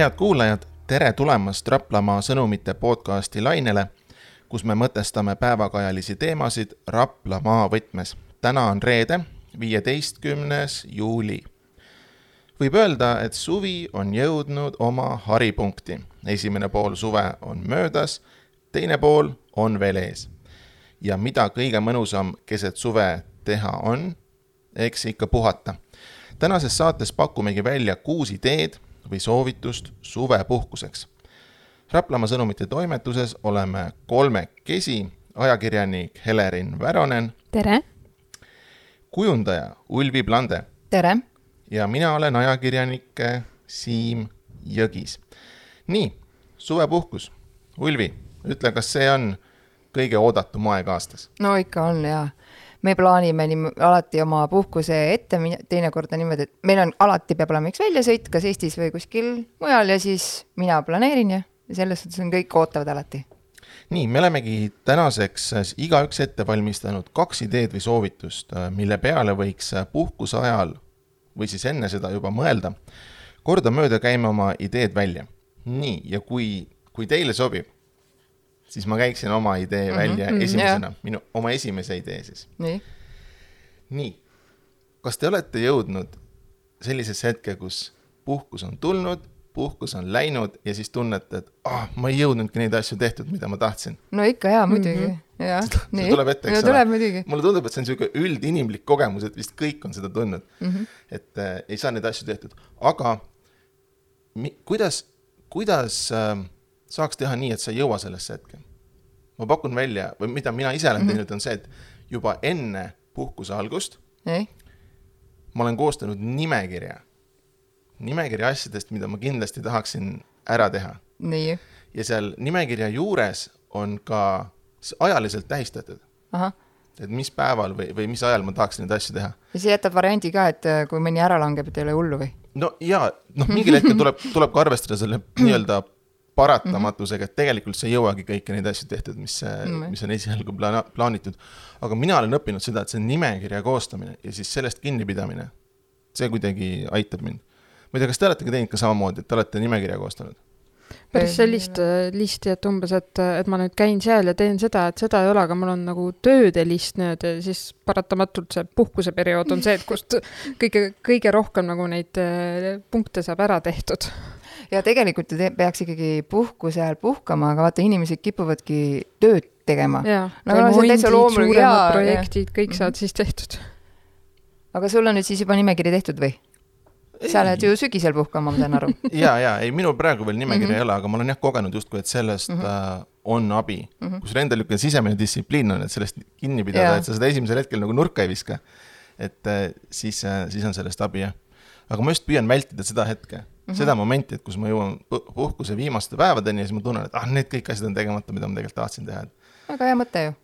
head kuulajad, tere tulemast Raplamaa sõnumite podcasti lainele, kus me mõtestame päevakajalisi teemasid Rapla maavõtmes. täna on reede, viieteistkümnes juuli. võib öelda, et suvi on jõudnud oma haripunkti. esimene pool suve on möödas, teine pool on veel ees. ja mida kõige mõnusam keset suve teha on, eks ikka puhata. tänases saates pakumegi välja kuus ideed või soovitust suvepuhkuseks. Raplamaa sõnumite toimetuses oleme kolmekesi, ajakirjanik Helerin Väronen, tere! kujundaja Ulvi Blande tere! ja mina olen ajakirjanik Siim Jõgis. nii, suvepuhkus. Ulvi, ütle, kas see on kõige oodatum aeg aastas? no ikka on jaa. Me plaanime nii alati oma puhkuse ette, teinekord on niimoodi, et meil on alati peab olema üks väljasõit, kas Eestis või kuskil mujal ja siis mina planeerin ja selles suhtes on kõik ootavad alati. nii, me olemegi tänaseks igaüks ette valmistanud kaks ideed või soovitust, mille peale võiks puhkuse ajal või siis enne seda juba mõelda. kordamööda käime oma ideed välja. nii, ja kui, kui teile sobib, siis ma käiksin oma idee Mhm, välja mhm, esimesena, minu, oma esimese idee siis. nii, nii, kas te olete jõudnud sellisesse hetke, kus puhkus on tulnud, puhkus on läinud ja siis tunnete, et ah, ma ei jõudnudki neid asju tehtud, mida ma tahtsin. no ikka jaa, muidugi mm, -hmm. jah. see tuleb ette, eks ole? tuleb muidugi. mulle tundub, et see on niisugune üldinimlik kogemus, et vist kõik on seda tundnud mm. -hmm. et äh, ei saa neid asju tehtud, aga mi, kuidas, kuidas äh, saaks teha nii, et sa ei jõua sellesse hetke? ma pakun välja või mida mina ise olen Mhm. teinud, on see, et juba enne puhkuse algust nii, ma olen koostanud nimekirja, nimekirja asjadest, mida ma kindlasti tahaksin ära teha. nii, ja seal nimekirja juures on ka ajaliselt tähistatud, ahah. et mis päeval või, või mis ajal ma tahaks neid asju teha. ja sa jätad variandi ka, et äh, kui mõni ära langeb, et ei ole hullu või? no jaa, noh, mingil hetkel tuleb, tuleb ka arvestada selle nii-öelda paratamatusega, et tegelikult sa ei jõuagi kõiki neid asju tehtud, mis Mm. mis on esialgu plaana-, plaanitud. aga mina olen õppinud seda, et see nimekirja koostamine ja siis sellest kinnipidamine, see kuidagi aitab mind. ma ei tea, kas te olete ka teinud ka samamoodi, et te olete nimekirja koostanud? päris sellist äh, listi, et umbes, et, et ma nüüd käin seal ja teen seda, et seda ei ole, aga mul on nagu tööde list nüüd ja siis paratamatult see puhkuseperiood on see, et kust kõige, kõige rohkem nagu neid äh, punkte saab ära tehtud. Ja tegelikult ju te- peaks ikkagi puhkuse ajal puhkama, aga vaata, inimesed kipuvadki tööd tegema. No projektid, kõik jah. saavad siis tehtud. aga sul on nüüd siis juba nimekiri tehtud või? sa lähed ju sügisel puhkama, ma saan aru. ja, ja ei, minul praegu veel nimekirja Mhm. ei ole, aga ma olen jah kogenud justkui, et sellest mm -hmm. äh, on abi mm. -hmm. kus endal niisugune sisemine distsipliin on, et sellest kinni pidada et sa seda esimesel hetkel nagu nurka ei viska. et äh, siis äh,, siis on sellest abi, jah. aga ma just püüan vältida seda hetke mm, -hmm. seda momenti, et kus ma jõuan pu- puhkuse viimaste päevadeni ja siis ma tunnen, et ah, need kõik asjad on tegemata, mida ma tegelikult tahtsin teha, väga hea mõte ju.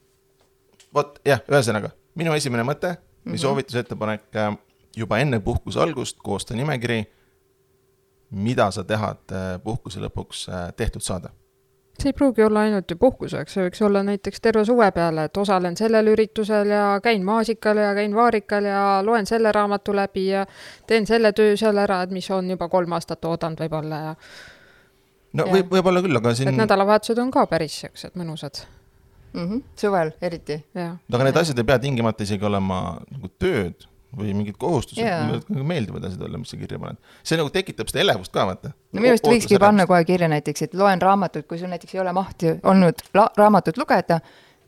vot jah, ühesõnaga, minu esimene mõte või mm. -hmm. soovitusettepanek äh, juba enne puhkuse algust koosta nimekiri, mida sa tahad äh, puhkuse lõpuks äh, tehtud saada. See ei pruugi olla ainult ju puhkuseks, see võiks olla näiteks terve suve peale, et osalen sellel üritusel ja käin maasikal ja käin vaarikal ja loen selle raamatu läbi ja teen selle töö seal ära, et mis on juba kolm aastat oodanud võib-olla ja no Jah. võib, võib-olla küll, aga et siin, nädalavahetused on ka päris siuksed mõnusad mm. -hmm. suvel eriti. ja aga need asjad ei pea tingimata isegi olema nagu tööd või mingid kohustused yeah., ka meeldivad asjad olla, mis sa kirja paned. see nagu tekitab seda elevust ka, vaata. no minu arust võikski panna kohe kirja näiteks, et loen raamatut, kui sul näiteks ei ole mahti olnud raamatut lugeda,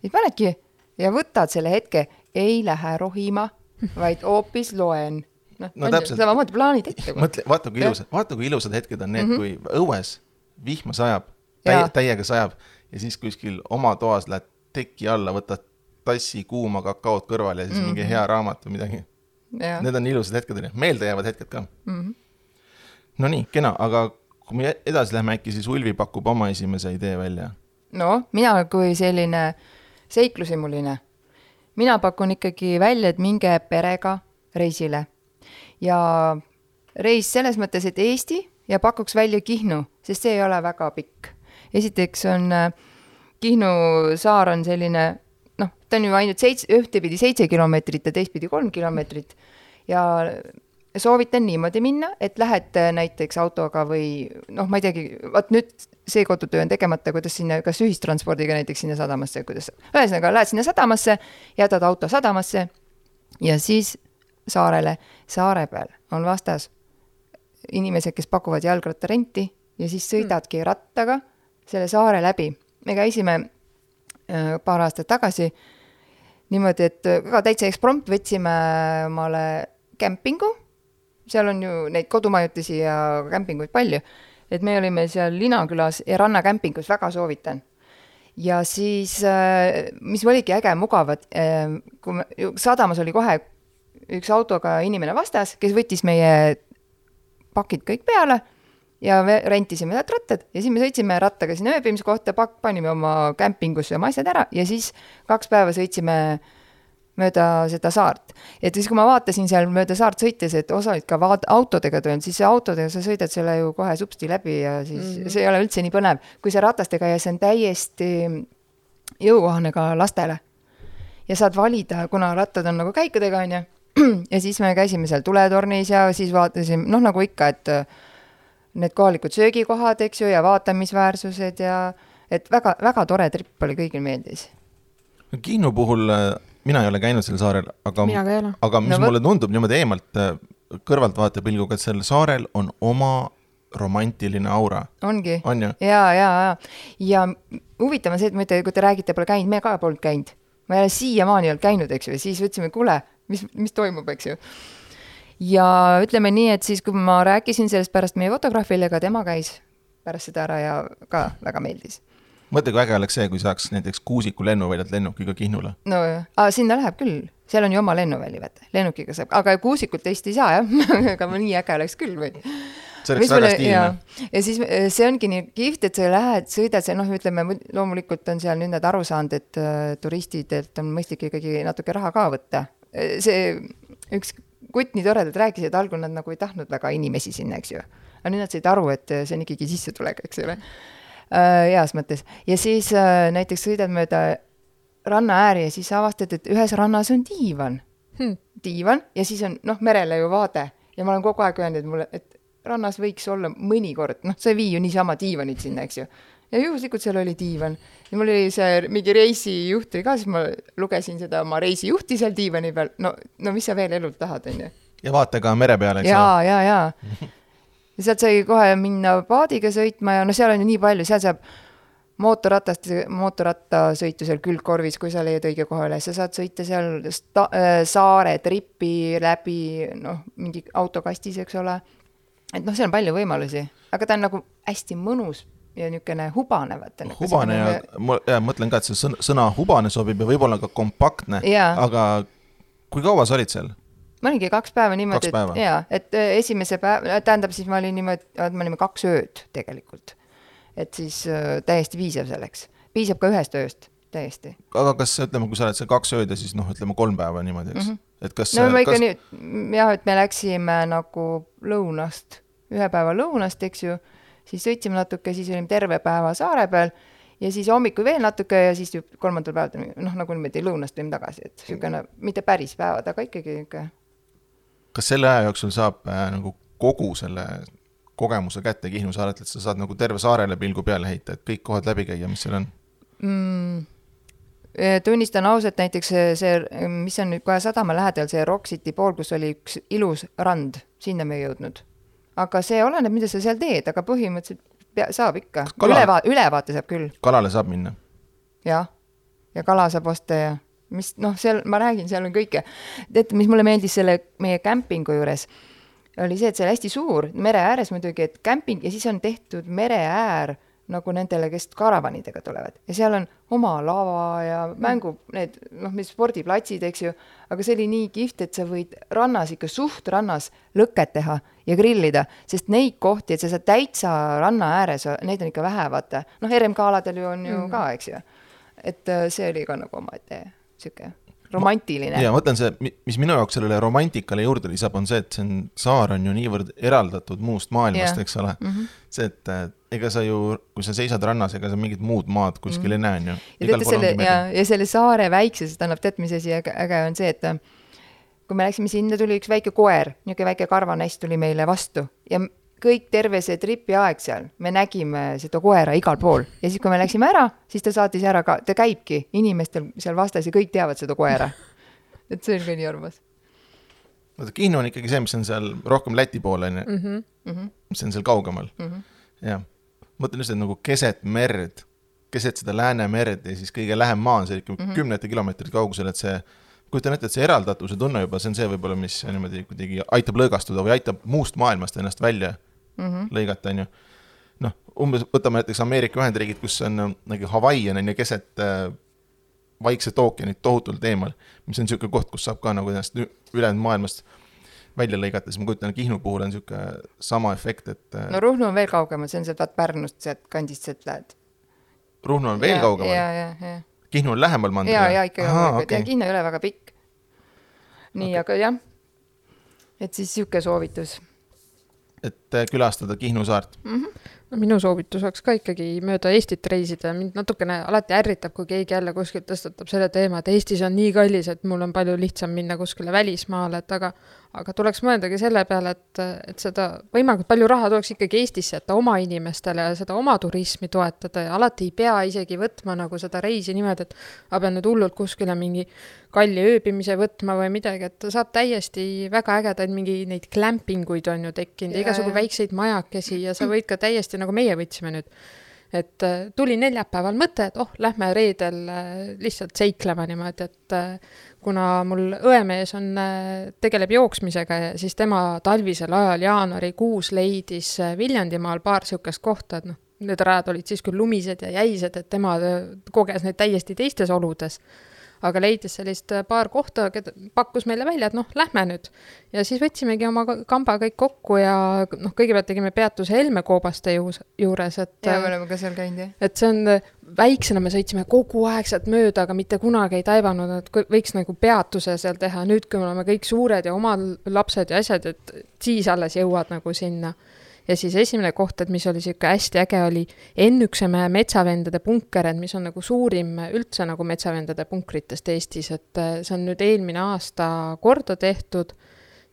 siis panedki ja võtad selle hetke, ei lähe rohima, vaid hoopis loen. noh No samamoodi plaanid ette. mõtle, vaata kui ilusad, vaata kui ilusad hetked on need mm, -hmm. kui õues vihma sajab, täie, täiega sajab ja siis kuskil oma toas lähed teki alla, võtad tassi kuuma kakaot kõrvale ja siis mm -hmm. mingi hea raamat või midagi. Need on ilusad hetked, on ju, meeldejäävad hetked ka. Mhm. Nonii, kena, aga kui me edasi läheme, äkki siis Ulvi pakub oma esimese idee välja. no mina kui selline seiklusimuline, mina pakun ikkagi välja, et minge perega reisile. ja reis selles mõttes, et Eesti ja pakuks välja Kihnu, sest see ei ole väga pikk. esiteks on äh, Kihnu saar on selline noh, ta on ju ainult seitse, ühtepidi seitse kilomeetrit ja teistpidi kolm kilomeetrit ja soovitan niimoodi minna, et lähed äh, näiteks autoga või noh, ma ei teagi, vot nüüd see kodutöö on tegemata, kuidas sinna, kas ühistranspordiga näiteks sinna sadamasse, kuidas, ühesõnaga lähed sinna sadamasse, jätad auto sadamasse ja siis saarele, saare peal on vastas inimesed, kes pakuvad jalgrattarenti ja siis sõidadki rattaga selle saare läbi. me käisime paar aastat tagasi niimoodi, et ka täitsa eksprompt võtsime omale kämpingu, seal on ju neid kodumajutisi ja kämpinguid palju, et me olime seal Linakülas ja rannakämpingus, väga soovitan. ja siis, äh, mis oligi äge, mugav, et äh, kui me, sadamas oli kohe üks autoga inimene vastas, kes võttis meie pakid kõik peale ja me rentisime sealt rattad ja siis me sõitsime rattaga sinna ööbimise kohta, pakk panime oma kämpingusse oma asjad ära ja siis kaks päeva sõitsime mööda seda saart. et siis, kui ma vaatasin seal mööda saart sõites, et osa olid ka vaat-, autodega tulnud, siis autodega sa sõidad selle ju kohe supsti läbi ja siis mm -hmm. see ei ole üldse nii põnev. kui sa ratastega ja see on täiesti jõukohane ka lastele. ja saad valida, kuna rattad on nagu käikudega, on ju, ja siis me käisime seal tuletornis ja siis vaatasime, noh, nagu ikka, et need kohalikud söögikohad, eks ju, ja vaatamisväärsused ja et väga, väga tore trip oli, kõigil meeldis. Kihnu puhul mina ei ole käinud sel saarel, aga, aga mis No no, mulle tundub niimoodi eemalt äh, kõrvaltvaatepilguga, et sellel saarel on oma romantiline aura, ongi ja, ja, ja, ja huvitav on see, et ma ütlen, kui te räägite, pole käinud, me ka polnud käinud. ma ei ole siiamaani olnud käinud, eks ju, ja siis ütlesime, kuule, mis, mis toimub, eks ju. Ja ütleme nii, et siis, kui ma rääkisin sellest pärast meie fotograafile, ka tema käis pärast seda ära ja ka väga meeldis. mõtle, kui äge oleks see, kui saaks näiteks Kuusiku lennuväljalt lennukiga Kihnule. no aga sinna läheb küll, seal on ju oma lennuväli, vaata, lennukiga saab, aga Kuusikult teist ei saa jah aga nii äge oleks küll või see oleks väga stiilne. ja siis äh, see ongi nii kihvt, et sa lähed, sõidad seal, noh, ütleme mu- loomulikult on seal nüüd nad aru saanud, et äh, turistidelt on mõistlik ikkagi natuke raha ka võtta. see üks kutt nii toredalt rääkis, et algul nad nagu ei tahtnud väga inimesi sinna, eks ju. aga nüüd nad said aru, et äh, see on ikkagi sissetulek, eks ole. heas mõttes ja siis äh, näiteks sõidad mööda rannaääri ja siis avastad, et ühes rannas on diivan Hmm. diivan ja siis on noh, merele ju vaade ja ma olen kogu aeg öelnud, et mulle, et rannas võiks olla mõnikord, noh, sa ei vii ju niisama diivanit sinna, eks ju. Ja juhuslikult seal oli diivan ja mul oli see mingi reisijuht oli ka, siis ma lugesin seda oma reisijuhti seal diivani peal, no, no mis sa veel elult tahad, on ju. ja vaata ka mere peale, eks ja ole., ja, ja. ja sealt sai kohe minna paadiga sõitma ja no seal on ju nii palju, seal saab mootorratast, mootorrattasõitu seal külgkorvis, kui sa leiad õige koha üles, sa saad sõita seal sta- äh, saare tripi läbi, noh, mingi autokastis, eks ole. et noh, seal on palju võimalusi, aga ta on nagu hästi mõnus ja niisugune hubane, vaata. hubane ja ma ja, mõtlen ka, et see sõna, sõna hubane sobib ja võib-olla ka kompaktne, aga kui kaua sa olid seal? ma olingi kaks päeva niimoodi, et jaa, et äh, esimese päev, tähendab siis ma olin niimoodi, me olime kaks ööd tegelikult. et siis äh, täiesti piisav selleks, piisab ka ühest ööst, täiesti. aga kas ütleme, kui sa oled seal kaks ööd ja siis noh, ütleme kolm päeva niimoodi, eks mm, -hmm. et kas no ma ikka kas, nii, jah, et me läksime nagu lõunast, ühe päeva lõunast, eks ju, siis sõitsime natuke, siis olime terve päeva saare peal ja siis hommikul veel natuke ja siis kolmandal päeval noh, nagu niimoodi lõunast tulime tagasi, et niisugune mitte päris päevad, aga ikkagi niisugune kas selle aja jooksul saab äh, nagu kogu selle kogemuse kätte Kihnu saarelt, et sa saad nagu terve saarele pilgu peale heita, et kõik kohad läbi käia, mis seal on? mm, eh, tunnistan ausalt, näiteks see, see, mis on nüüd kohe sadama lähedal, see Rock City pool, kus oli üks ilus rand, sinna me ei jõudnud. Aga see oleneb, mida sa seal teed, aga põhimõtteliselt pea, saab ikka. Üleva-, ülevaate saab küll, kalale saab minna? jah. ja kala saab osta ja mis, noh, seal, ma räägin, seal on kõike. teate, mis mulle meeldis selle meie kämpingu juures, oli see, et see oli hästi suur, mere ääres muidugi, et kämping ja siis on tehtud mereäär nagu nendele, kes karavanidega tulevad ja seal on oma lava ja mängu, need noh, mis spordiplatsid, eks ju, aga see oli nii kihvt, et sa võid rannas ikka suht rannas lõket teha ja grillida, sest neid kohti, et sa saad täitsa ranna ääres, neid on ikka vähe, vaata. noh, RMK aladel ju on ju mm. ka, eks ju. et äh, see oli ka nagu omaette sihuke romantiline. ja ma mõtlen see, mis minu jaoks sellele romantikale juurde lisab, on see, et see on, saar on ju niivõrd eraldatud muust maailmast eks ole mm. -hmm. see, et äh, ega sa ju, kui sa seisad rannas, ega sa mingit muud maad kuskil ei näe, on ju. ja teate selle ja, ja selle saare väiksusest annab tead, mis asi äge, äge on see, et kui me läksime sinna, tuli üks väike koer, niisugune väike karvanäst tuli meile vastu ja kõik terve see tripi aeg seal, me nägime seda koera igal pool ja siis, kui me läksime ära, siis ta saatis ära ka, ta käibki inimestel seal vastas ja kõik teavad seda koera. et see on ka nii armas vaata, Kihnu on ikkagi see, mis on seal rohkem Läti pool, on ju, mm. -hmm. mis on seal kaugemal. mm. -hmm. jah, mõtlen just, et nagu keset merd, keset seda Läänemerd ja siis kõige lähem maa on see ikka mm Mhm. -hmm. kümnete kilomeetrite kaugusel, et see kujutan ette, et see eraldatuse tunne juba, see on see võib-olla, mis niimoodi kuidagi aitab lõõgastuda või aitab muust maailmast ennast välja Mm -hmm. lõigata, on ju. noh, umbes võtame näiteks Ameerika Ühendriigid, kus on äh, nagu Hawaii on on ju keset äh, Vaikset ookeanit tohutult eemal, mis on niisugune koht, kus saab ka nagu ennast ülejäänud maailmast välja lõigata, siis ma kujutan, Kihnu puhul on niisugune sama efekt, et äh, no Ruhnu on veel kaugemal, see on sealt vaat Pärnust, sealt kandist sealt lähed. Ruhnu on veel kaugemal, Kihnu on lähemal mandrile. ja, ja ikka kaugemal, ja Kinno ei ole väga pikk. nii okay., aga jah, et siis niisugune soovitus. Et äh, külastada Kihnu saart. no minu soovitus oleks ka ikkagi mööda Eestit reisida, mind natukene alati ärritab, kui keegi jälle kuskilt tõstatab selle teema, et Eestis on nii kallis, et mul on palju lihtsam minna kuskile välismaale, et aga aga tuleks mõeldagi selle peale, et, et seda võimalikult palju raha tuleks ikkagi Eestisse jätta oma inimestele ja seda oma turismi toetada ja alati ei pea isegi võtma nagu seda reisi niimoodi, et ma pean nüüd hullult kuskile mingi kalli ööbimise võtma või midagi, et saab täiesti väga ägedaid mingi neid klämpinguid on ju tekkinud ja igasugu väikseid majakesi ja sa võid ka täiesti nagu meie võtsime nüüd, et äh, tuli neljapäeval mõte, et oh, lähme reedel äh, lihtsalt seiklema niimoodi, et äh, kuna mul õemees on, tegeleb jooksmisega ja siis tema talvisel ajal jaanuarikuus leidis Viljandimaal paar niisugust kohta, et noh, need rajad olid siis küll lumised ja jäised, et tema koges neid täiesti teistes oludes aga leidis sellist äh, paar kohta, keda pakkus meile välja, et noh, lähme nüüd. ja siis võtsimegi oma ka- kamba kõik kokku ja noh, kõigepealt tegime peatuse Helme koobaste juus, juures, et ja me oleme ka seal käinud jah. et see on, väiksena me sõitsime kogu aeg sealt mööda, aga mitte kunagi ei taibanud, et võiks nagu peatuse seal teha, nüüd kui me oleme kõik suured ja omal lapsed ja asjad, et siis alles jõuad nagu sinna. Ja siis esimene koht, et mis oli niisugune hästi äge, oli Ennüksemäe metsavendade punker, et mis on nagu suurim üldse nagu metsavendade punkritest Eestis, et äh, see on nüüd eelmine aasta korda tehtud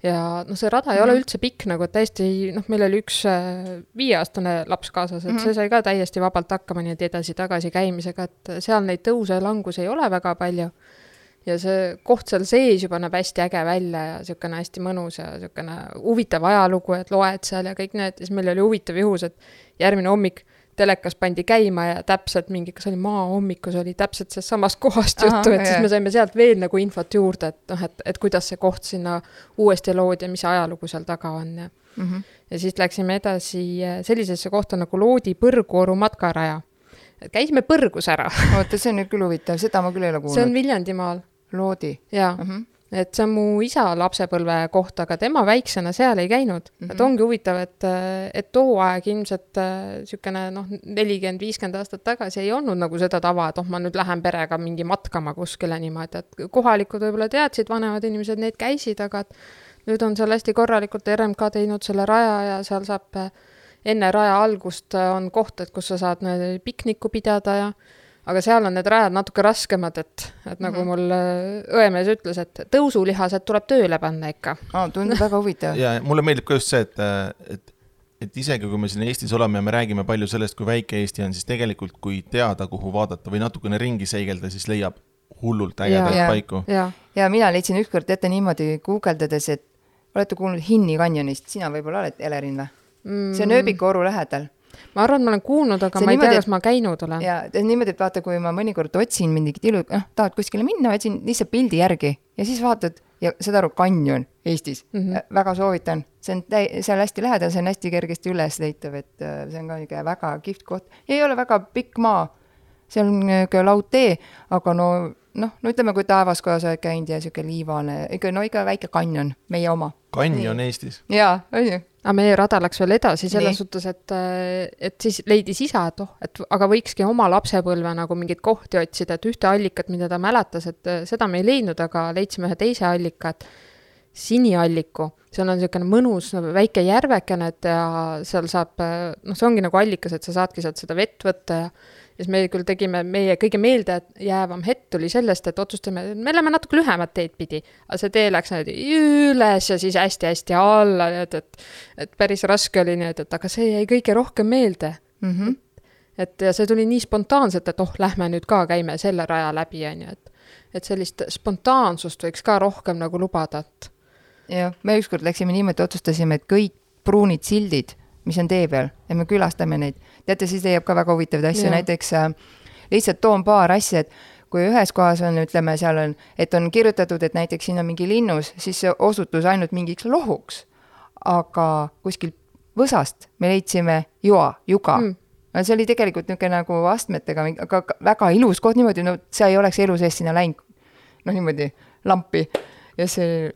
ja noh, see rada ei ole Mhm. üldse pikk nagu, et täiesti noh, meil oli üks äh, viieaastane laps kaasas, et Mhm. see sai ka täiesti vabalt hakkama nii-öelda edasi-tagasi käimisega, et seal neid tõuse ja langusi ei ole väga palju. Ja see koht seal sees juba näeb hästi äge välja ja niisugune hästi mõnus ja niisugune huvitav ajalugu, et loed seal ja kõik need, siis meil oli huvitav juhus, et järgmine hommik telekas pandi käima ja täpselt mingi, kas oli maahommikus oli täpselt sellest samast kohast juttu, et siis jaa. me saime sealt veel nagu infot juurde, et noh, et, et kuidas see koht sinna uuesti loodi ja mis ajalugu seal taga on ja Mhm. ja siis läksime edasi äh, sellisesse kohta nagu Loodi Põrguoru matkaraja. käisime Põrgus ära, oota, see on nüüd küll huvitav, seda ma küll ei ole see on kuulnud. Viljandimaal Loodi ja mm. -hmm. et see on mu isa lapsepõlve koht, aga tema väiksena seal ei käinud mm. -hmm. et Mhm. ongi huvitav, et, et too aeg ilmselt niisugune noh, nelikümmend, viiskümmend aastat tagasi ei olnud nagu seda tava, et oh, ma nüüd lähen perega mingi matkama kuskile niimoodi, et kohalikud võib-olla teadsid, vanemad inimesed need käisid, aga et nüüd on seal hästi korralikult RMK teinud selle raja ja seal saab äh, enne raja algust äh, on koht, et kus sa saad piknikku pidada ja aga seal on need rajad natuke raskemad, et, et nagu Mhm. mul äh, õemees ütles, et tõusulihased tuleb tööle panna ikka. aa, tundub väga huvitav. ja mulle meeldib ka just see, et, et, et isegi kui me siin Eestis oleme ja me räägime palju sellest, kui väike Eesti on, siis tegelikult, kui teada, kuhu vaadata või natukene ringi seigelda, siis leiab hullult ägedaid Jaa. paiku. jaa, ja mina leidsin ükskord ette niimoodi guugeldades, et olete kuulnud Hinni kanjonist, sina võib-olla oled, Elerin või? see on ööbikuoru lähedal ma arvan, ma olen kuulnud, aga See ma ei niimoodi, tea, et- kas ma käinud olen. ja niimoodi, et vaata, kui ma mõnikord otsin mingit ilu, noh, tahad kuskile minna, otsin lihtsalt pildi järgi ja siis vaatad ja saad aru, kanjon Eestis mm. -hmm. väga soovitan, see on täi-, seal hästi lähedal, see on hästi kergesti ülesleitav, et äh, see on ka niisugune väga kihvt koht ja ei ole väga pikk maa. see on niisugune laudtee, aga no noh, no ütleme, kui Taevaskojas oled käinud ja niisugune liivane, ikka no ikka väike kanjon, meie oma. kanjon Eestis. jaa, on ju? Aga meie rada läks veel edasi selles Nii. suhtes, et, et siis leidis isa, et oh, et aga võikski oma lapsepõlve nagu mingeid kohti otsida, et ühte allikat, mida ta mäletas, et äh, seda me ei leidnud, aga leidsime ühe teise allika, et sinialliku, seal on niisugune mõnus väike järvekene, et ja seal saab, noh, see ongi nagu allikas, et sa saadki sealt seda vett võtta ja siis me küll tegime, meie kõige meeldejäävam hetk tuli sellest, et otsustasime, et me läheme natuke lühemat teed pidi. aga see tee läks niimoodi üles ja siis hästi-hästi alla, nii et, et, et päris raske oli nii, et, et aga see jäi kõige rohkem meelde mm. -hmm. et ja see tuli nii spontaanselt, et oh, lähme nüüd ka käime selle raja läbi, on ju, et et sellist spontaansust võiks ka rohkem nagu lubada, et jah, me ükskord läksime niimoodi, otsustasime, et kõik pruunid sildid, mis on tee peal ja me külastame neid. Teate, siis leiab ka väga huvitavaid asju, näiteks äh, lihtsalt toon paar asja, et kui ühes kohas on, ütleme, seal on, et on kirjutatud, et näiteks siin on mingi linnus, siis see osutus ainult mingiks lohuks. aga kuskil võsast me leidsime joa, juga Mm. no see oli tegelikult niisugune nagu astmetega, aga väga ilus koht niimoodi, no sa ei oleks elu sees sinna läinud. noh, niimoodi lampi ja see,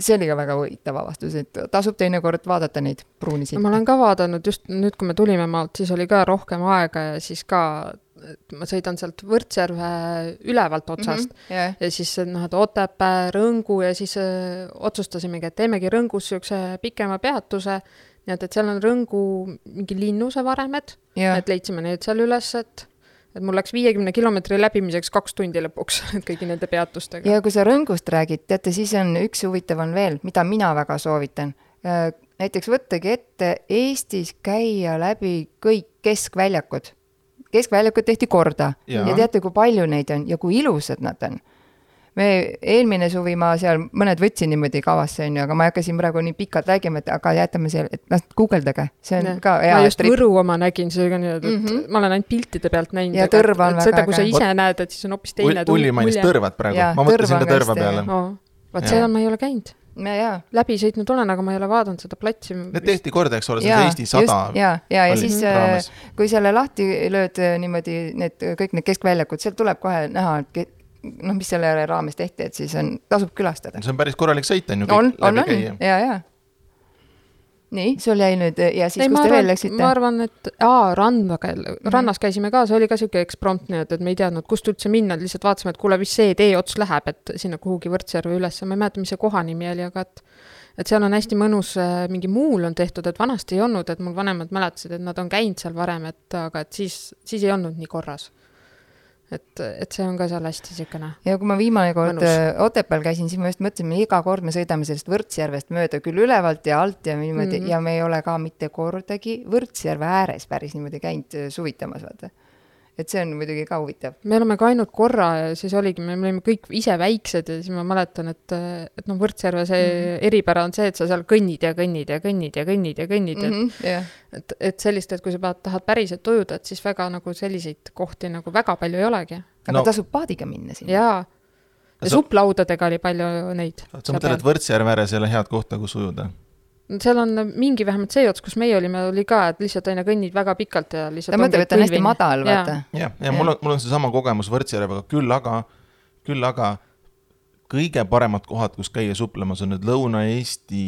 see oli ka väga huvitav avastus, et tasub teinekord vaadata neid pruuni no ma olen ka vaadanud just nüüd, kui me tulime maalt, siis oli ka rohkem aega ja siis ka, ma sõidan sealt Võrtsjärve ülevalt otsast. mm -hmm. jah, ja siis noh, et Otepää, Rõngu ja siis äh, otsustasimegi, et teemegi Rõngus niisuguse pikema peatuse, nii et, et seal on Rõngu mingi linnuse varemed, ja et leidsime need seal üles, et et mul läks viiekümne kilomeetri läbimiseks kaks tundi lõpuks kõigi nende peatustega. ja kui sa Rõngust räägid, teate, siis on üks huvitav on veel, mida mina väga soovitan. näiteks võttagi ette Eestis käia läbi kõik keskväljakud. keskväljakud tehti korda Jaa. ja teate, kui palju neid on ja kui ilusad nad on. Me eelmine suvi ma seal mõned võtsin niimoodi kavasse, on ju, aga ma ei hakka siin praegu nii pikalt rääkima, et aga jätame seal, et las guugeldage, see on Jah. ka hea ma just trip. Võru oma nägin, see oli ka nii, et mm. -hmm. ma olen ainult piltide pealt näinud. Ja Tõrva on et seda, väga kui sa äge. ise näed, et siis on hoopis teine Ul- Ulli mainis tõrvat praegu ma mõtlesin ka tõrva peale vaat seal ma ei ole käinud. ja, ja läbi sõitnud olen, aga ma ei ole vaadanud seda platsi. Need tehti korda, eks ole, see on Eesti sada. ja, ja, ja siis äh, kui selle lahti lööd äh, niimoodi need kõik need keskväljakud, sealt tuleb kohe näha, et noh, mis selle raames tehti, et siis on, tasub külastada. see on päris korralik sõit on ju, on on, on ja, ja. nii, sul jäi nüüd ja siis, kus ma te veel arvan, läksite ma? arvan, et aa, randa käi-, Mhm. rannas käisime ka, see oli ka siuke eksprompt nii, et, et me ei teadnud, kust üldse minna, lihtsalt vaatasime, et kuule, vist see tee ots läheb, et sinna kuhugi Võrtsjärve üles, ma ei mäleta, mis see koha nimi oli, aga et et seal on hästi mõnus, mingi muul on tehtud, et vanasti ei olnud, et mul vanemad mäletasid, et nad on käinud seal varem, et aga et siis, siis ei olnud nii korras. et, et see on ka seal hästi niisugune ja kui ma viimane kord äh, Otepääl käisin, siis ma just mõtlesin, iga kord me sõidame sellest Võrtsjärvest mööda küll ülevalt ja alt ja niimoodi mm. -hmm. ja me ei ole ka mitte kordagi Võrtsjärve ääres päris niimoodi käinud äh, suvitamas, vaata. Et see on muidugi ka huvitav. me oleme ka ainult korra ja siis oligi, me olime kõik ise väiksed ja siis ma mäletan, et, et noh, Võrtsjärve see mm -hmm. eripära on see, et sa seal kõnnid ja kõnnid ja kõnnid ja kõnnid ja kõnnid mm, -hmm. jah, et, et sellist, et kui sa pead, tahad päriselt ujuda, et siis väga nagu selliseid kohti nagu väga palju ei olegi. aga No- tasub paadiga minna sinna. jaa, ja supplaudadega oli palju neid. sa mõtled, et Võrtsjärve ääres ei ole head kohta, kus ujuda? Seal on mingi vähemalt see ots, kus meie olime, oli ka, et lihtsalt aina kõnnid väga pikalt ja lihtsalt ta mõtleb, et ta on hästi madal, vaata. jah, ja mul on, mul on seesama kogemus Võrtsjärvega, küll aga, küll aga kõige paremad kohad, kus käia suplemas, on need Lõuna-Eesti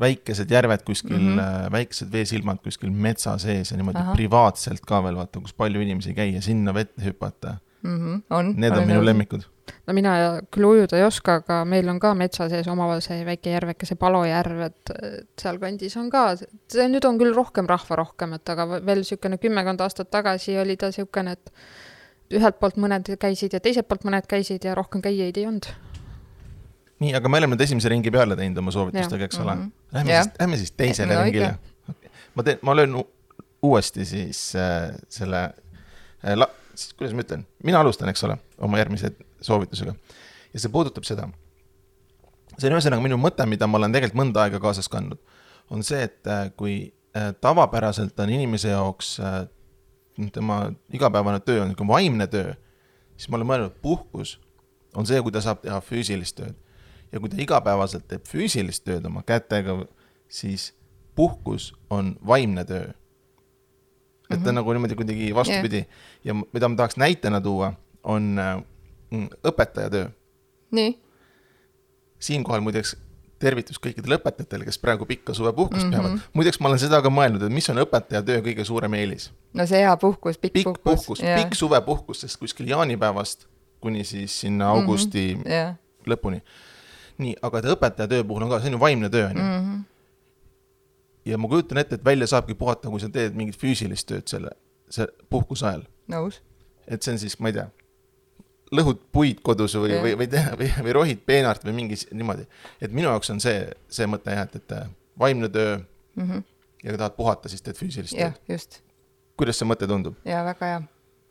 väikesed järved kuskil mm. -hmm. väikesed veesilmad kuskil metsa sees ja niimoodi. Aha. privaatselt ka veel vaata, kus palju inimesi ei käi ja sinna vette hüpata. on. Need on minu. lemmikud. no mina küll ujuda ei oska, aga meil on ka metsa sees omaval see väike järveke, see Palojärv, et sealkandis on ka, see nüüd on küll rohkem rahva rohkem, et aga veel niisugune kümmekond aastat tagasi oli ta niisugune, et ühelt poolt mõned käisid ja teiselt poolt mõned käisid ja rohkem käijaid ei olnud. nii, aga me oleme nüüd esimese ringi peale teinud oma soovitustega, eks ole Mhm.. Lähme Jah. siis, lähme siis teisele No ringile. ma teen, ma löön uuesti siis äh, selle äh, la-, kuidas ma ütlen, mina alustan, eks ole, oma järgmise soovitusega. ja see puudutab seda. see on ühesõnaga minu mõte, mida ma olen tegelikult mõnda aega kaasas kandnud, on see, et äh, kui äh, tavapäraselt on inimese jaoks äh, tema igapäevane töö on niisugune vaimne töö, siis ma olen mõelnud, puhkus on see, kui ta saab teha füüsilist tööd. ja kui ta igapäevaselt teeb füüsilist tööd oma kätega, siis puhkus on vaimne töö. Et ta mm -hmm. nagu niimoodi kuidagi vastupidi yeah. ja mida ma tahaks näitena tuua, on äh, mm, õpetaja töö. nii, siinkohal muideks tervitus kõikidele õpetajatele, kes praegu pikka suvepuhkust mm Mhm. -hmm. peavad. muideks ma olen seda ka mõelnud, et mis on õpetaja töö kõige suurem eelis no see hea puhkus, pikk, pikk puhkus, pikk suvepuhkus, sest kuskil jaanipäevast kuni siis sinna augusti mm -hmm. jah, lõpuni. nii, aga et õpetaja töö puhul on ka, see on ju vaimne töö on ju. Mhm. Ja ma kujutan ette, et välja saabki puhata, kui sa teed mingit füüsilist tööd selle, see puhkuse ajal. nõus. et see on siis, ma ei tea, lõhud puid kodus või, või, või teha või, või rohid peenart või mingi niimoodi. et minu jaoks on see, see mõte jah, et, et äh, vaimne töö ja kui tahad puhata, siis teed füüsilist jah tööd., just. kuidas see mõte tundub? ja väga hea.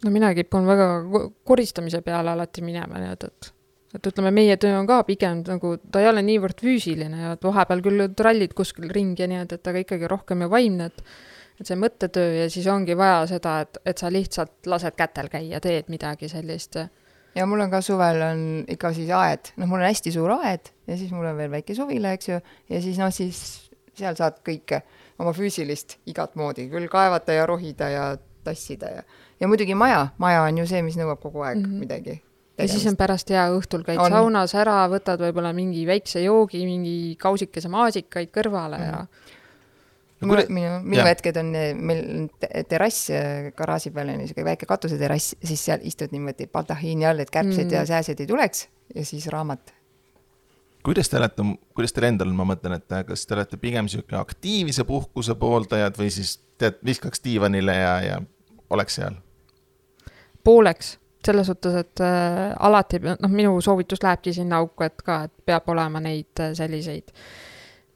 no mina kipun väga ko- koristamise peale alati minema, nii et, et et ütleme, meie töö on ka pigem nagu, ta ei ole niivõrd füüsiline ja et vahepeal küll trallid kuskil ringi ja nii, et, et aga ikkagi rohkem ju vaimne, et et see mõttetöö ja siis ongi vaja seda, et, et sa lihtsalt lased kätel käia, teed midagi sellist. Ja mul on ka suvel on ikka siis aed, noh, mul on hästi suur aed ja siis mul on veel väike suvila, eks ju, ja siis noh, siis seal saad kõike oma füüsilist igat moodi. Küll kaevata ja rohida ja tassida ja, ja muidugi maja, maja on ju see, mis nõuab kogu aeg mm -hmm. midagi. Ja siis on pärast hea õhtul käid On. saunas ära, võtad võib-olla mingi väikse joogi, mingi kausikese maasikaid kõrvale mm. ja mul minu, minu hetked on, meil on te- terrass äh, garaaži peal on niisugune väike katuseterass, siis seal istud niimoodi baldahiini all, et kärbsed mm. ja sääsed ei tuleks ja siis raamat. kuidas te olete, kuidas teil endal, ma mõtlen, et äh, kas te olete pigem sihuke aktiivse puhkuse pooldajad või siis tead, viskaks diivanile ja, ja oleks seal? pooleks, selles suhtes, et äh, alati, noh, minu soovitus lähebki sinna auku, et ka, et peab olema neid äh, selliseid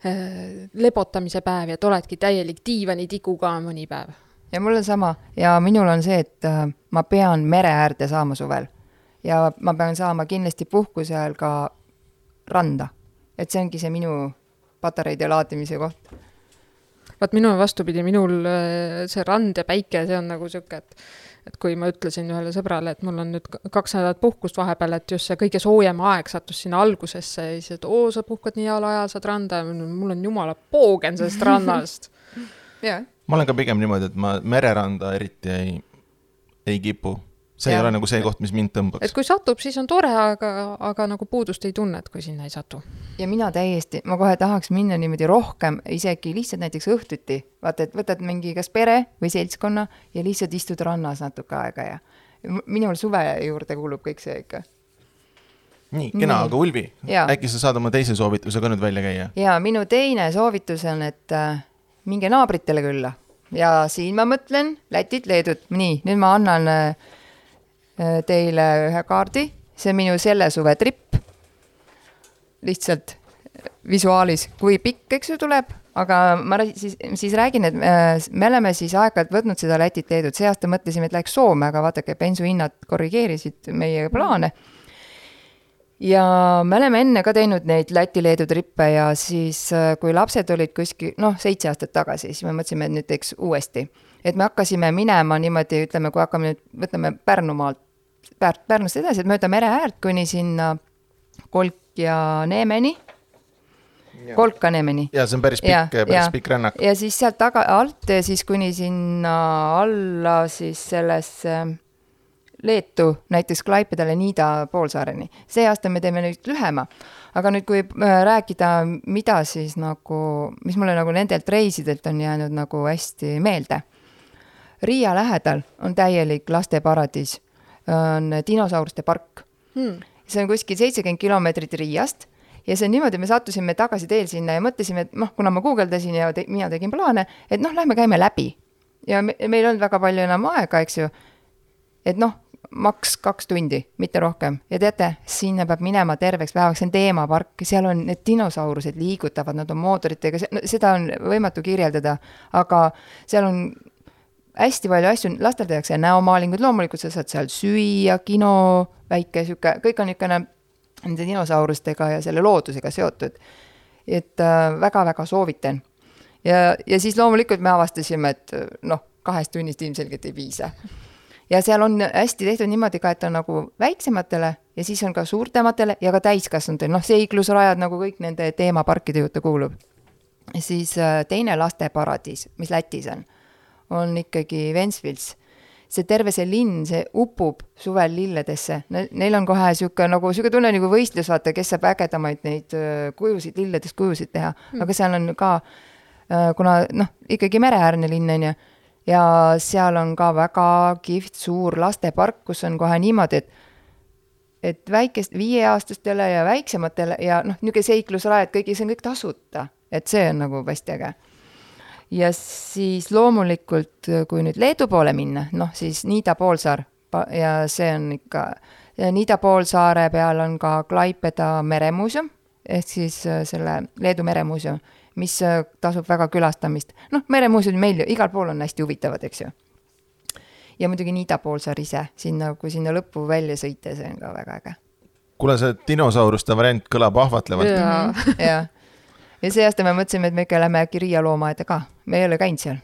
äh, lebotamise päevi, et oledki täielik diivanitigu ka mõni päev. ja mul on sama ja minul on see, et ma pean mere äärde saama suvel ja ma pean saama kindlasti puhkuse ajal ka randa. et see ongi see minu patareide laadimise koht. Vaat minul on vastupidi, minul äh, see rand ja päike, see on nagu sihuke, et et kui ma ütlesin ühele sõbrale, et mul on nüüd kaks nädalat puhkust vahepeal, et just see kõige soojem aeg sattus sinna algusesse ja siis, et oo, sa puhkad nii heal ajal, saad randa ja mul on jumala poogen sellest rannast. jah, ma olen ka pigem niimoodi, et ma mereranda eriti ei, ei kipu. See ja. Ei ole nagu see koht, mis mind et tõmbaks. kui satub, siis on tore, aga, aga nagu puudust ei tunne, et kui sinna ei satu. ja mina täiesti, ma kohe tahaks minna niimoodi rohkem, isegi lihtsalt näiteks õhtuti, vaata, et võtad mingi kas pere või seltskonna ja lihtsalt istud rannas natuke aega ja minul suve juurde kuulub kõik see ikka. nii, kena, aga Ulvi, Jaa. äkki sa saad oma teise soovituse ka nüüd välja käia? ja minu teine soovitus on, et äh, minge naabritele külla ja siin ma mõtlen Lätit, Leedut, nii, nüüd ma annan äh, teile ühe kaardi, see on minu selle suve tripp. lihtsalt visuaalis, kui pikk, eks ju, tuleb, aga ma siis, siis räägin, et äh, me oleme siis aeg-ajalt võtnud seda Lätit, Leedut, see aasta mõtlesime, et läheks Soome, aga vaadake, bensuhinnad korrigeerisid meie plaane ja me oleme enne ka teinud neid Läti-Leedu trippe ja siis, kui lapsed olid kuskil, noh, seitse aastat tagasi, siis me mõtlesime, et nüüd teeks uuesti. Et me hakkasime minema niimoodi, ütleme, kui hakkame nüüd, võtame Pärnumaalt, Pär-, Pärnust edasi, et mööda mere äärt kuni sinna Kolk ja Neemeni, Kolka Neemeni ja see on päris pikk, päris pikk rännak. ja siis sealt taga, alt ja siis kuni sinna alla siis sellesse Leetu, näiteks Klaipedale, Niida poolsaareni. see aasta me teeme nüüd lühema. aga nüüd, kui äh, rääkida, mida siis nagu, mis mulle nagu nendelt reisidelt on jäänud nagu hästi meelde. Riia lähedal on täielik lasteparadiis, on dinosauruste park Hmm. see on kuskil seitsekümmend kilomeetrit Riiast ja see on niimoodi, me sattusime tagasi teel sinna ja mõtlesime, et noh, kuna ma guugeldasin ja te, mina tegin plaane, et noh, lähme käime läbi. ja me, meil ei olnud väga palju enam aega, eks ju. et noh, maks kaks tundi, mitte rohkem ja teate, sinna peab minema terveks päevaks, see on teemapark, seal on need dinosaurused liigutavad, nad on mootoritega, no, seda on võimatu kirjeldada, aga seal on hästi palju asju, lastel tehakse näomaalinguid, loomulikult sa saad seal süüa, kino, väike sihuke, kõik on niisugune nende dinosaurustega ja selle loodusega seotud. et äh, väga-väga soovitan. ja, ja siis loomulikult me avastasime, et äh, noh, kahest tunnist ilmselgelt ei piisa. ja seal on hästi tehtud niimoodi ka, et on nagu väiksematele ja siis on ka suurtematele ja ka täiskasvanutele, noh, seiklusrajad nagu kõik nende teemaparkide juurde kuulub. siis äh, teine lasteparadiis, mis Lätis on on ikkagi Ventspils. see terve see linn, see upub suvel lilledesse, neil on kohe sihuke nagu sihuke tunne nagu võistlus, vaata, kes saab ägedamaid neid kujusid, lilledest kujusid teha mm., aga seal on ka, kuna noh, ikkagi mereäärne linn on ju, ja seal on ka väga kihvt suur lastepark, kus on kohe niimoodi, et et väikest, viieaastastele ja väiksematele ja noh, niisugune seiklusrajad, kõigi, see on kõik tasuta, et see on nagu hästi äge. Ja siis loomulikult, kui nüüd Leedu poole minna, noh siis Niida poolsaar ja see on ikka, Niida poolsaare peal on ka Klaipeda meremuuseum, ehk siis äh, selle Leedu meremuuseum, mis äh, tasub väga külastamist. noh, meremuuseumid meil ju igal pool on hästi huvitavad, eks ju ja muidugi Niida poolsaar ise, sinna, kui sinna lõppu välja sõita, see on ka väga äge. kuule, see dinosauruste variant kõlab ahvatlevalt. jah, ja see aasta me mõtlesime, et me ikka lähme äkki Riia loomaaeda ka, me ei ole käinud seal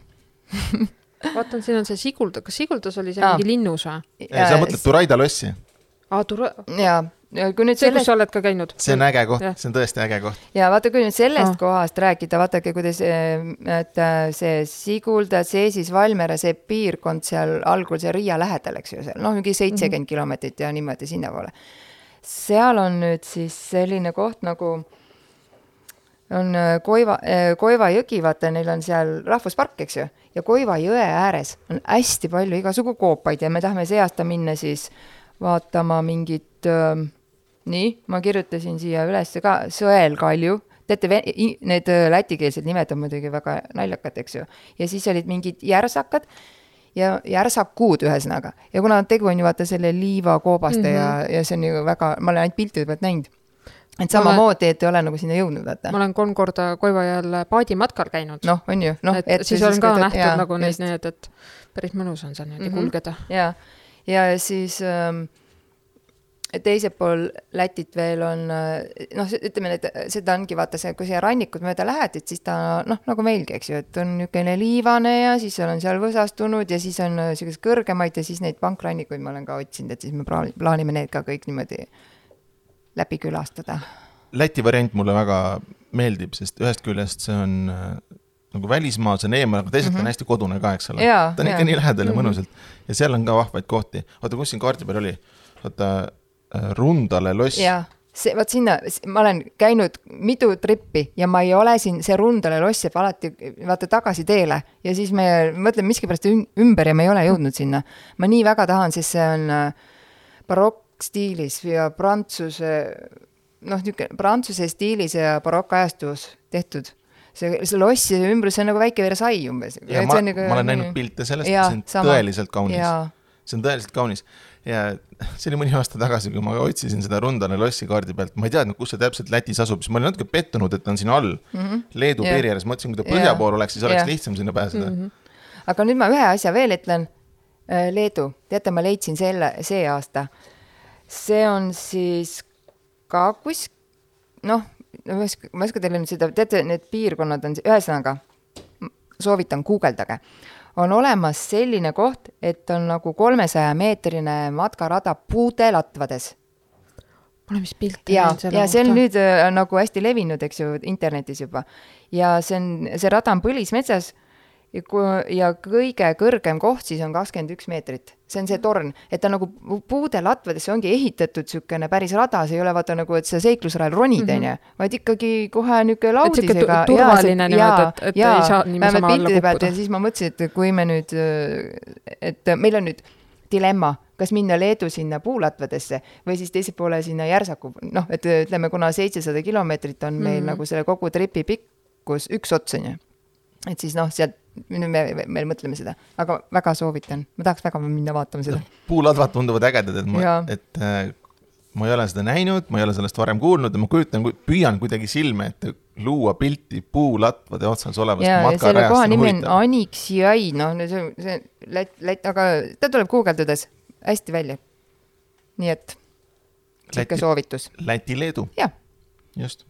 vaatan, siin on see Sigulda, kas Siguldas oli seal Aa. mingi linnus või? sa mõtled Turaida lossi? aa, Tura-. jaa kui nüüd see sellest..., kus sa oled ka käinud. see on äge koht, see on tõesti äge koht. ja vaata, kui nüüd sellest ah. kohast rääkida, vaadake, kuidas, et äh, see Sigulda, Seesis, Valmiera, see piirkond seal algul, see Riia lähedal, eks ju, seal noh, mingi seitsekümmend mm -hmm. kilomeetrit ja niimoodi sinnapoole. seal on nüüd siis selline koht nagu on äh, Koiva, äh, Koiva jõgi, vaata, neil on seal rahvuspark, eks ju, ja Koiva jõe ääres on hästi palju igasugu koopaid ja me tahame see aasta minna siis vaatama mingit äh, nii, ma kirjutasin siia üles ka sõelkalju, teate, need äh, lätikeelsed nimed on muidugi väga naljakad, eks ju. ja siis olid mingid järsakad ja järsakud ühesõnaga. ja kuna tegu on ju vaata selle liivakoobaste mm -hmm. ja, mhm. ja see on ju väga, ma olen ainult piltide pealt näinud. Et samamoodi, et ei ole nagu sinna jõudnud, vaata. ma olen kolm korda Koivajal paadimatkal käinud. noh, on ju, noh. et, et siis olen ka nähtud jaa, nagu neid, need, et päris mõnus on seal niimoodi mm -hmm. kulgeda. ja, ja siis ähm, teisel pool Lätit veel on noh, ütleme, et seda ongi vaata see, kui siia rannikut mööda lähed, et siis ta noh, nagu meilgi, eks ju, et on niisugune liivane ja siis on seal võsastunud ja siis on niisuguseid kõrgemaid ja siis neid pankrannikuid ma olen ka otsinud, et siis me plaanime need ka kõik niimoodi läbi külastada. Läti variant mulle väga meeldib, sest ühest küljest see on äh, nagu välismaa, see on eemal, aga teisalt mm -hmm. on mhm. hästi kodune ka, eks ole. ta on ikka nii lähedal ja mm -hmm. mõnusalt ja seal on ka vahvaid kohti. oota, kus siin kaardi peal oli? oota Äh, Rundale loss. see, vot sinna, ma olen käinud mitu trippi ja ma ei ole siin, see Rundale loss jääb alati vaata tagasi teele ja siis me mõtleme miskipärast ümber ja me ei ole jõudnud sinna. ma nii väga tahan, sest see on äh, barokkstiilis ja prantsuse, noh, niisugune prantsuse stiilis ja barokkajastus tehtud see, see loss ja ümbrus, see on nagu väike Versailles umbes. ma, nagu, ma olen näinud pilte sellest, see on sama. tõeliselt kaunis. see on tõeliselt kaunis ja see oli mõni aasta tagasi, kui ma otsisin seda Rundane lossi kaardi pealt, ma ei teadnud, kus see täpselt Lätis asub, siis ma olin natuke pettunud, et ta on siin all mm, -hmm. Leedu yeah. piiri ääres, mõtlesin, kui ta põhja pool oleks, siis oleks yeah. lihtsam sinna pääseda mm. -hmm. aga nüüd ma ühe asja veel ütlen. Äh, Leedu, teate, ma leidsin selle, see aasta. See on siis ka kus, noh, ma ei oska, ma ei oska teile nüüd seda, teate, need piirkonnad on, ühesõnaga, soovitan, guugeldage on olemas selline koht, et on nagu kolmesaja meetrine matkarada puude latvades. ma olen vist pilte näinud selle kohta. ja see on nüüd äh, nagu hästi levinud, eks ju, internetis juba. ja see on, see rada on põlismetsas ja kui, ja kõige kõrgem koht siis on kakskümmend üks meetrit. see on see torn, et ta nagu puude latvadesse ongi ehitatud niisugune päris rada, see ei ole vaata nagu, et sa seiklusrajal ronid, mhm. on ju, vaid ikkagi kohe niisugune laudisega. turvaline niimoodi, et, et ja, ei saa niisama alla kukkuda. siis ma mõtlesin, et kui me nüüd, et meil on nüüd dilemma, kas minna Leedu sinna puulatvadesse või siis teise poole sinna Järsaku, noh, et ütleme, kuna seitsesada kilomeetrit on meil mm -hmm. nagu selle kogu tripi pikkus, üks ots on ju. et siis noh, sealt nüüd me, me, me mõtleme seda, aga väga soovitan, ma tahaks väga minna vaatama seda. puuladvad tunduvad ägedad, et ma, et äh, ma ei ole seda näinud, ma ei ole sellest varem kuulnud ja ma kujutan, püüan kuidagi silme ette luua pilti puulatvade otsas olevast matkarajast. selle koha nimi on Aniksjai, noh, see, see Lätt, Lätt, aga ta tuleb guugeldades hästi välja. nii et sihuke soovitus. Läti-Leedu. just.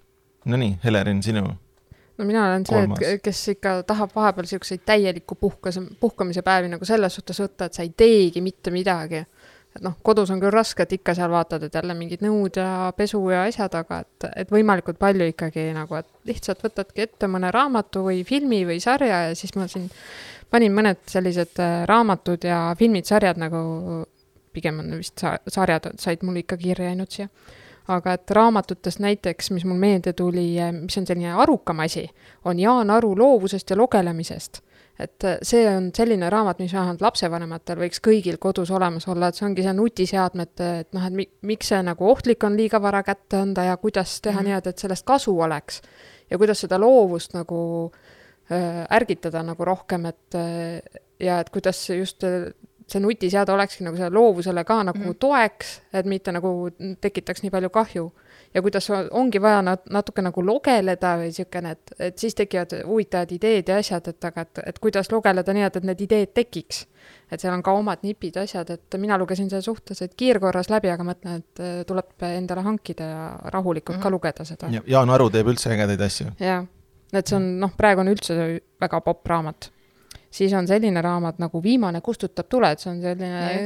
Nonii, Helerin, sinu no mina olen see, et kes ikka tahab vahepeal siukseid täielikku puhkas, puhkamise päevi nagu selles suhtes võtta, et sa ei teegi mitte midagi. et noh, kodus on küll raske, et ikka seal vaatad, et jälle mingid nõud ja pesu ja asjad, aga et, et võimalikult palju ikkagi nagu, et lihtsalt võtadki ette mõne raamatu või filmi või sarja ja siis ma siin panin mõned sellised äh, raamatud ja filmid, sarjad nagu, pigem on vist sa-, sarjad said mul ikka kirja jäänud siia aga et raamatutest näiteks, mis mul meelde tuli, mis on selline arukam asi, on Jaan Aru loovusest ja lugelemisest. et äh, see on selline raamat, mis vähemalt lapsevanematel võiks kõigil kodus olemas olla, et see ongi see nutiseadmete, et noh, et mi-, miks see nagu ohtlik on liiga vara kätte anda ja kuidas teha mm -hmm. niimoodi, et sellest kasu oleks. ja kuidas seda loovust nagu äh, ärgitada nagu rohkem, et äh, ja et kuidas just see nutiseade olekski nagu selle loovusele ka nagu mm -hmm. toeks, et mitte nagu tekitaks nii palju kahju ja kuidas ongi vaja nat-, natuke nagu logeleda või niisugune, et, et siis tekivad huvitavad ideed ja asjad, et aga et, et kuidas logeleda nii, et, et need ideed tekiks. et seal on ka omad nipid, asjad, et mina lugesin selle suhteliselt kiirkorras läbi, aga mõtlen, et äh, tuleb endale hankida ja rahulikult mm -hmm. ka mhm. lugeda seda. Jaan Aru teeb üldse ägedaid asju. jah, et see on noh, praegu on üldse väga popp raamat siis on selline raamat nagu Viimane kustutab tuled, see on selline ja.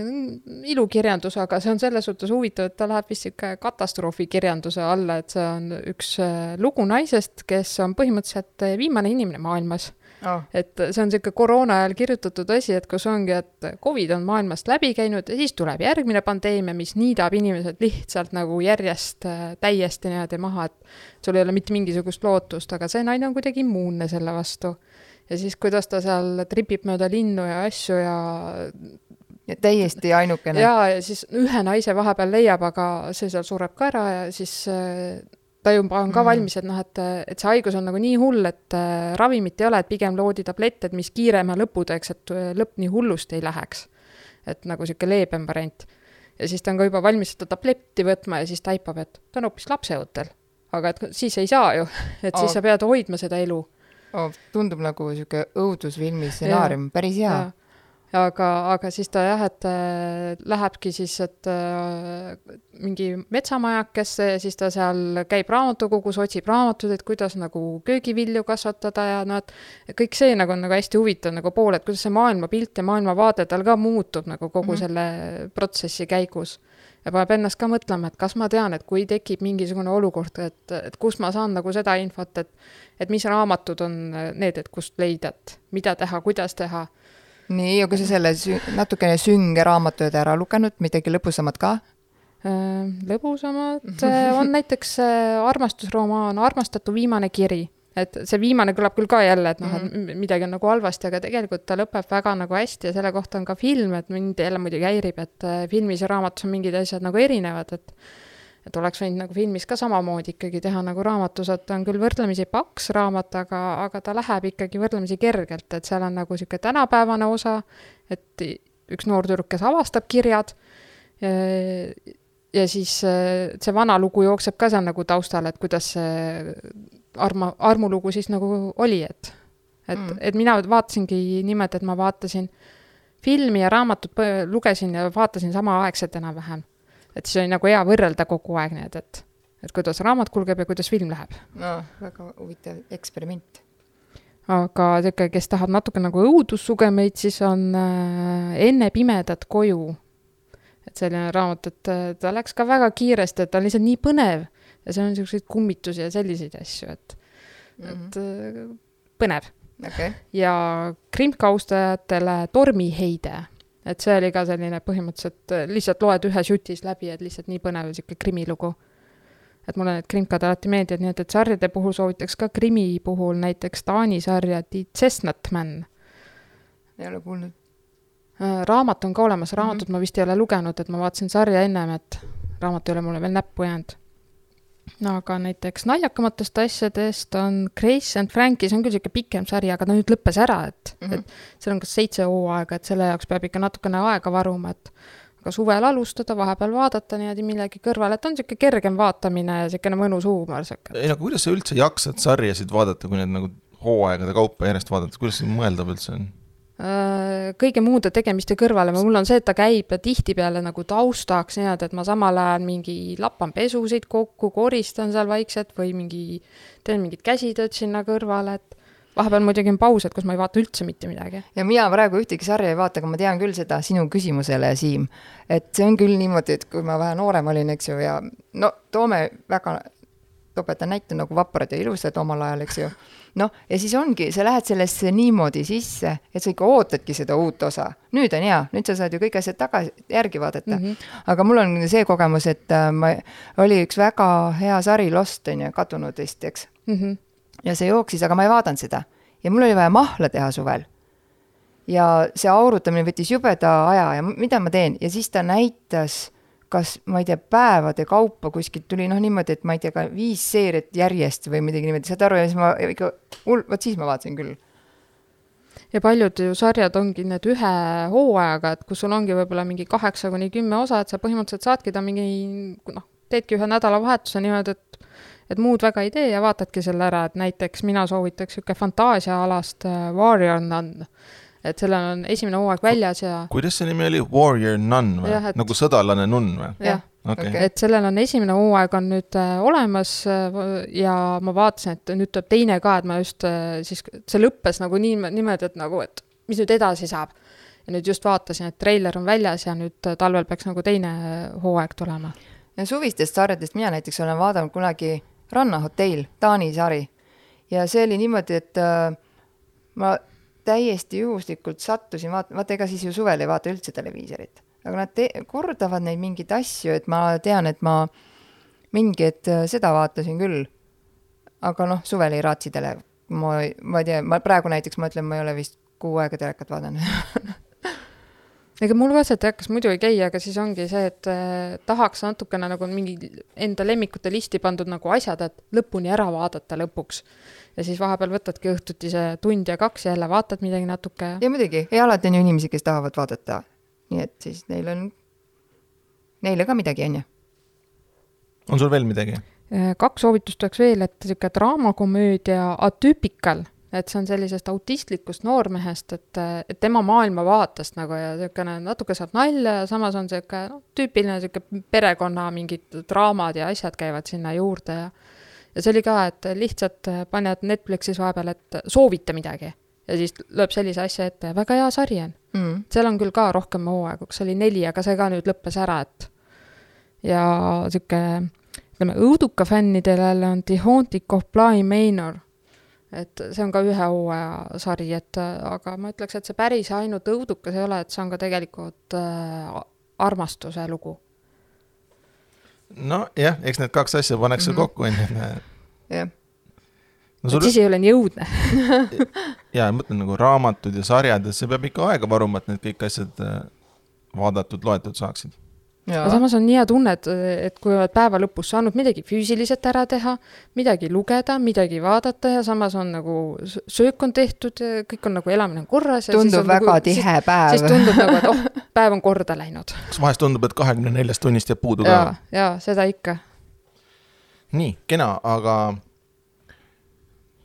ilukirjandus, aga see on selles suhtes huvitav, et ta läheb vist sihuke katastroofikirjanduse alla, et see on üks äh, lugu naisest, kes on põhimõtteliselt äh, viimane inimene maailmas Oh. et see on niisugune koroona ajal kirjutatud asi, et kus ongi, et Covid on maailmast läbi käinud ja siis tuleb järgmine pandeemia, mis niidab inimesed lihtsalt nagu järjest äh, täiesti niimoodi maha, et sul ei ole mitte mingisugust lootust, aga see naine on kuidagi immuunne selle vastu ja siis, kuidas ta seal tripib mööda linnu ja asju ja ja täiesti ainukene. jaa, ja siis ühe naise vahepeal leiab, aga see seal sureb ka ära ja siis äh, ta juba on ka mm. valmis, et noh, et, et see haigus on nagu nii hull, et äh, ravimit ei ole, et pigem loodi tablett, et mis kiirema lõpu teeks, et äh, lõpp nii hullust ei läheks. et nagu niisugune leebem variant. ja siis ta on ka juba valmis seda tabletti võtma ja siis taipab, et ta on hoopis lapseootel. aga et siis ei saa ju, et siis oh. sa pead hoidma seda elu oh,. tundub nagu sihuke õudusfilmi stsenaarium, päris hea. aga, aga siis ta jah, et äh, lähebki siis, et äh, mingi metsamajakesse ja siis ta seal käib raamatukogus, otsib raamatuid, et kuidas nagu köögivilju kasvatada ja noh, et kõik see nagu on nagu hästi huvitav nagu pool, et kuidas see maailmapilt ja maailmavaade tal ka muutub nagu kogu mm -hmm. selle protsessi käigus paneb ennast ka mõtlema, et kas ma tean, et kui tekib mingisugune olukord, et, et kust ma saan nagu seda infot, et et mis raamatud on need, et kust leida, et mida teha, kuidas teha. nii, kui sa selle sü natukene sünge raamatu oled ära lugenud, midagi lõbusamat ka? Lõbusamad äh, on näiteks äh, armastusromaan Armastatu viimane kiri et see viimane kõlab küll ka jälle, et noh mm -hmm., et midagi on nagu halvasti, aga tegelikult ta lõpeb väga nagu hästi ja selle kohta on ka film, et mind jälle muidugi häirib, et äh, filmis ja raamatus on mingid asjad nagu erinevad, et et oleks võinud nagu filmis ka samamoodi ikkagi teha nagu raamatus, et ta on küll võrdlemisi paks raamat, aga, aga ta läheb ikkagi võrdlemisi kergelt, et seal on nagu niisugune tänapäevane osa, et üks noor tüdruk, kes avastab kirjad ja, ja siis äh, see vana lugu jookseb ka seal nagu taustal, et kuidas see arma, armulugu siis nagu oli, et, et mm., et mina vaatasingi niimoodi, et ma vaatasin filmi ja raamatut lugesin ja vaatasin samaaegselt enam-vähem. et siis oli nagu hea võrrelda kogu aeg need, et, et kuidas raamat kulgeb ja kuidas film läheb. no väga huvitav eksperiment. aga niisugune, kes tahab natuke nagu õudussugemeid, siis on äh, Enne pimedat koju. et selline raamat, et äh, ta läks ka väga kiiresti, et ta on lihtsalt nii põnev ja seal on niisuguseid kummitusi ja selliseid asju, et mm, -hmm. et äh, põnev okay.. ja krimkaustajatele Tormiheide, et see oli ka selline põhimõtteliselt äh, lihtsalt loed ühes jutis läbi, et lihtsalt nii põnev niisugune krimilugu. et mulle need krimkad alati meeldivad, nii et, et sarjade puhul soovitaks ka krimi puhul näiteks Taani sarja The Chestnut Man. ei ole kuulnud. Äh, raamat on ka olemas, raamatut mm -hmm. ma vist ei ole lugenud, et ma vaatasin sarja ennem, et raamat ei ole mulle veel näppu jäänud no aga näiteks naljakamatest asjadest on Grace and Frankie, see on küll niisugune pikem sari, aga ta nüüd lõppes ära, et mm, -hmm. et seal on kas seitse hooaega, et selle jaoks peab ikka natukene aega varuma, et aga suvel alustada, vahepeal vaadata niimoodi millegi kõrval, et on niisugune kergem vaatamine ja niisugune mõnus huumor. ei no kuidas sa üldse jaksad sarjasid vaadata, kui need nagu hooaegade kaupa järjest vaadata, kuidas see mõeldav üldse on? Äh, kõige muude tegemiste kõrvale, mul on see, et ta käib tihtipeale nagu taustaks niimoodi, et ma samal ajal mingi lappan pesusid kokku, koristan seal vaikselt või mingi, teen mingit käsitööd sinna kõrvale, et vahepeal muidugi on paused, kus ma ei vaata üldse mitte midagi. ja mina praegu ühtegi sarja ei vaata, aga ma tean küll seda sinu küsimusele, Siim. et see on küll niimoodi, et kui ma vähe noorem olin, eks ju, ja no toome väga, topetan näite nagu Vaprad ja ilusad omal ajal, eks ju noh, ja siis ongi, sa lähed sellesse niimoodi sisse, et sa ikka ootadki seda uut osa. nüüd on hea, nüüd sa saad ju kõik asjad tagasi, järgi vaadata mm. -hmm. aga mul on see kogemus, et äh, ma, oli üks väga hea sari, Lost on ju, kadunud vist, eks mm. -hmm. ja see jooksis, aga ma ei vaadanud seda. ja mul oli vaja mahla teha suvel. ja see aurutamine võttis jubeda aja ja mida ma teen ja siis ta näitas kas ma ei tea, päevade kaupa kuskilt tuli noh, niimoodi, et ma ei tea, ka viis seeriat järjest või midagi niimoodi, saad aru, ja siis ma ikka, hull, vot siis ma vaatasin küll. ja paljud ju sarjad ongi need ühe hooajaga, et kus sul ongi võib-olla mingi kaheksa kuni kümme osa, et sa põhimõtteliselt saadki ta mingi noh, teedki ühe nädalavahetuse niimoodi, et et muud väga ei tee ja vaatadki selle ära, et näiteks mina soovitaks niisugune fantaasiaalast äh, Warrior Nun, et sellel on esimene hooaeg väljas ja kuidas see nimi oli, Warrior Nun või et- nagu sõdalane nunn või? jah, okei Okei. et sellel on esimene hooaeg on nüüd äh, olemas äh, ja ma vaatasin, et nüüd tuleb teine ka, et ma just äh, siis, see lõppes nagu nii, niimoodi, et nagu, et mis nüüd edasi saab. ja nüüd just vaatasin, et treiler on väljas ja nüüd äh, talvel peaks nagu teine äh, hooaeg tulema. ja suvistest sarjadest mina näiteks olen vaadanud kunagi Rannahotell, Taani sari. ja see oli niimoodi, et äh, ma täiesti juhuslikult sattusin vaatama, vaata ega siis ju suvel ei vaata üldse televiisorit, aga nad kordavad neid mingeid asju, et ma tean, et ma mingi hetk äh, seda vaatasin küll. aga noh, suvel ei raatsi tele, ma, ma ei tea, ma praegu näiteks mõtlen, ma ei ole vist kuu aega telekat vaadanud ega mul ka see telekas muidu ei käi, aga siis ongi see, et äh, tahaks natukene nagu mingi enda lemmikute listi pandud nagu asjad, et lõpuni ära vaadata lõpuks. ja siis vahepeal võtadki õhtuti see tund ja kaks ja jälle vaatad midagi natuke ja ja muidugi, ja alati on ju inimesi, kes tahavad vaadata. nii et siis neil on, neile ka midagi, on ju. on sul veel midagi? Äh, kaks soovitust oleks veel, et niisugune draamakomöödia Atypical, et see on sellisest autistlikust noormehest, et, et tema maailmavaatest nagu ja niisugune natuke saab nalja ja samas on niisugune noh, tüüpiline niisugune perekonna mingid draamad ja asjad käivad sinna juurde ja ja see oli ka, et lihtsalt paned Netflixis vahepeal, et soovita midagi ja siis lööb sellise asja ette, väga hea sari on Mm. seal on küll ka rohkem hooaegu, kas oli neli, aga see ka nüüd lõppes ära, et ja sihuke, ütleme õuduka fännidele on The Haunting of Bly Manor. Et see on ka ühe hooaja sari, et aga ma ütleks, et see päris ainult õudukas ei ole, et see on ka tegelikult äh, armastuse lugu. nojah, eks need kaks asja pannakse Mhm. kokku, onju. jah, no et sul, siis ei ole nii õudne. jaa, ma mõtlen nagu raamatud ja sarjad, et see peab ikka aega varuma, et need kõik asjad äh, vaadatud, loetud saaksid. Aga samas on nii hea tunne, et, et kui oled päeva lõpus saanud midagi füüsiliselt ära teha, midagi lugeda, midagi vaadata ja samas on nagu söök on tehtud, kõik on nagu elamine on korras. tundub väga nagu, tihe siis, päev siis. tundub nagu, et oh, päev on korda läinud. kas vahest tundub, et kahekümne neljast tunnist jääb puudu ja ka?, ja seda ikka. nii, kena, aga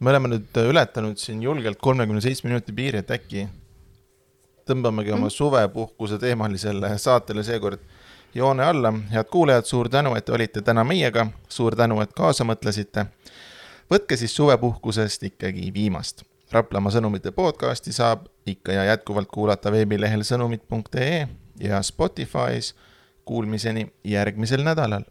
me oleme nüüd ületanud siin julgelt kolmekümne seitsme minuti piiri, et äkki tõmbamegi oma suvepuhkuse teemalisele saatele seekord joone alla. head kuulajad, suur tänu, et olite täna meiega, suur tänu, et kaasa mõtlesite. võtke siis suvepuhkusest ikkagi viimast. Raplamaa sõnumite podcasti saab ikka ja jätkuvalt kuulata veebilehel sõnumid.ee ja Spotify's. Kuulmiseni järgmisel nädalal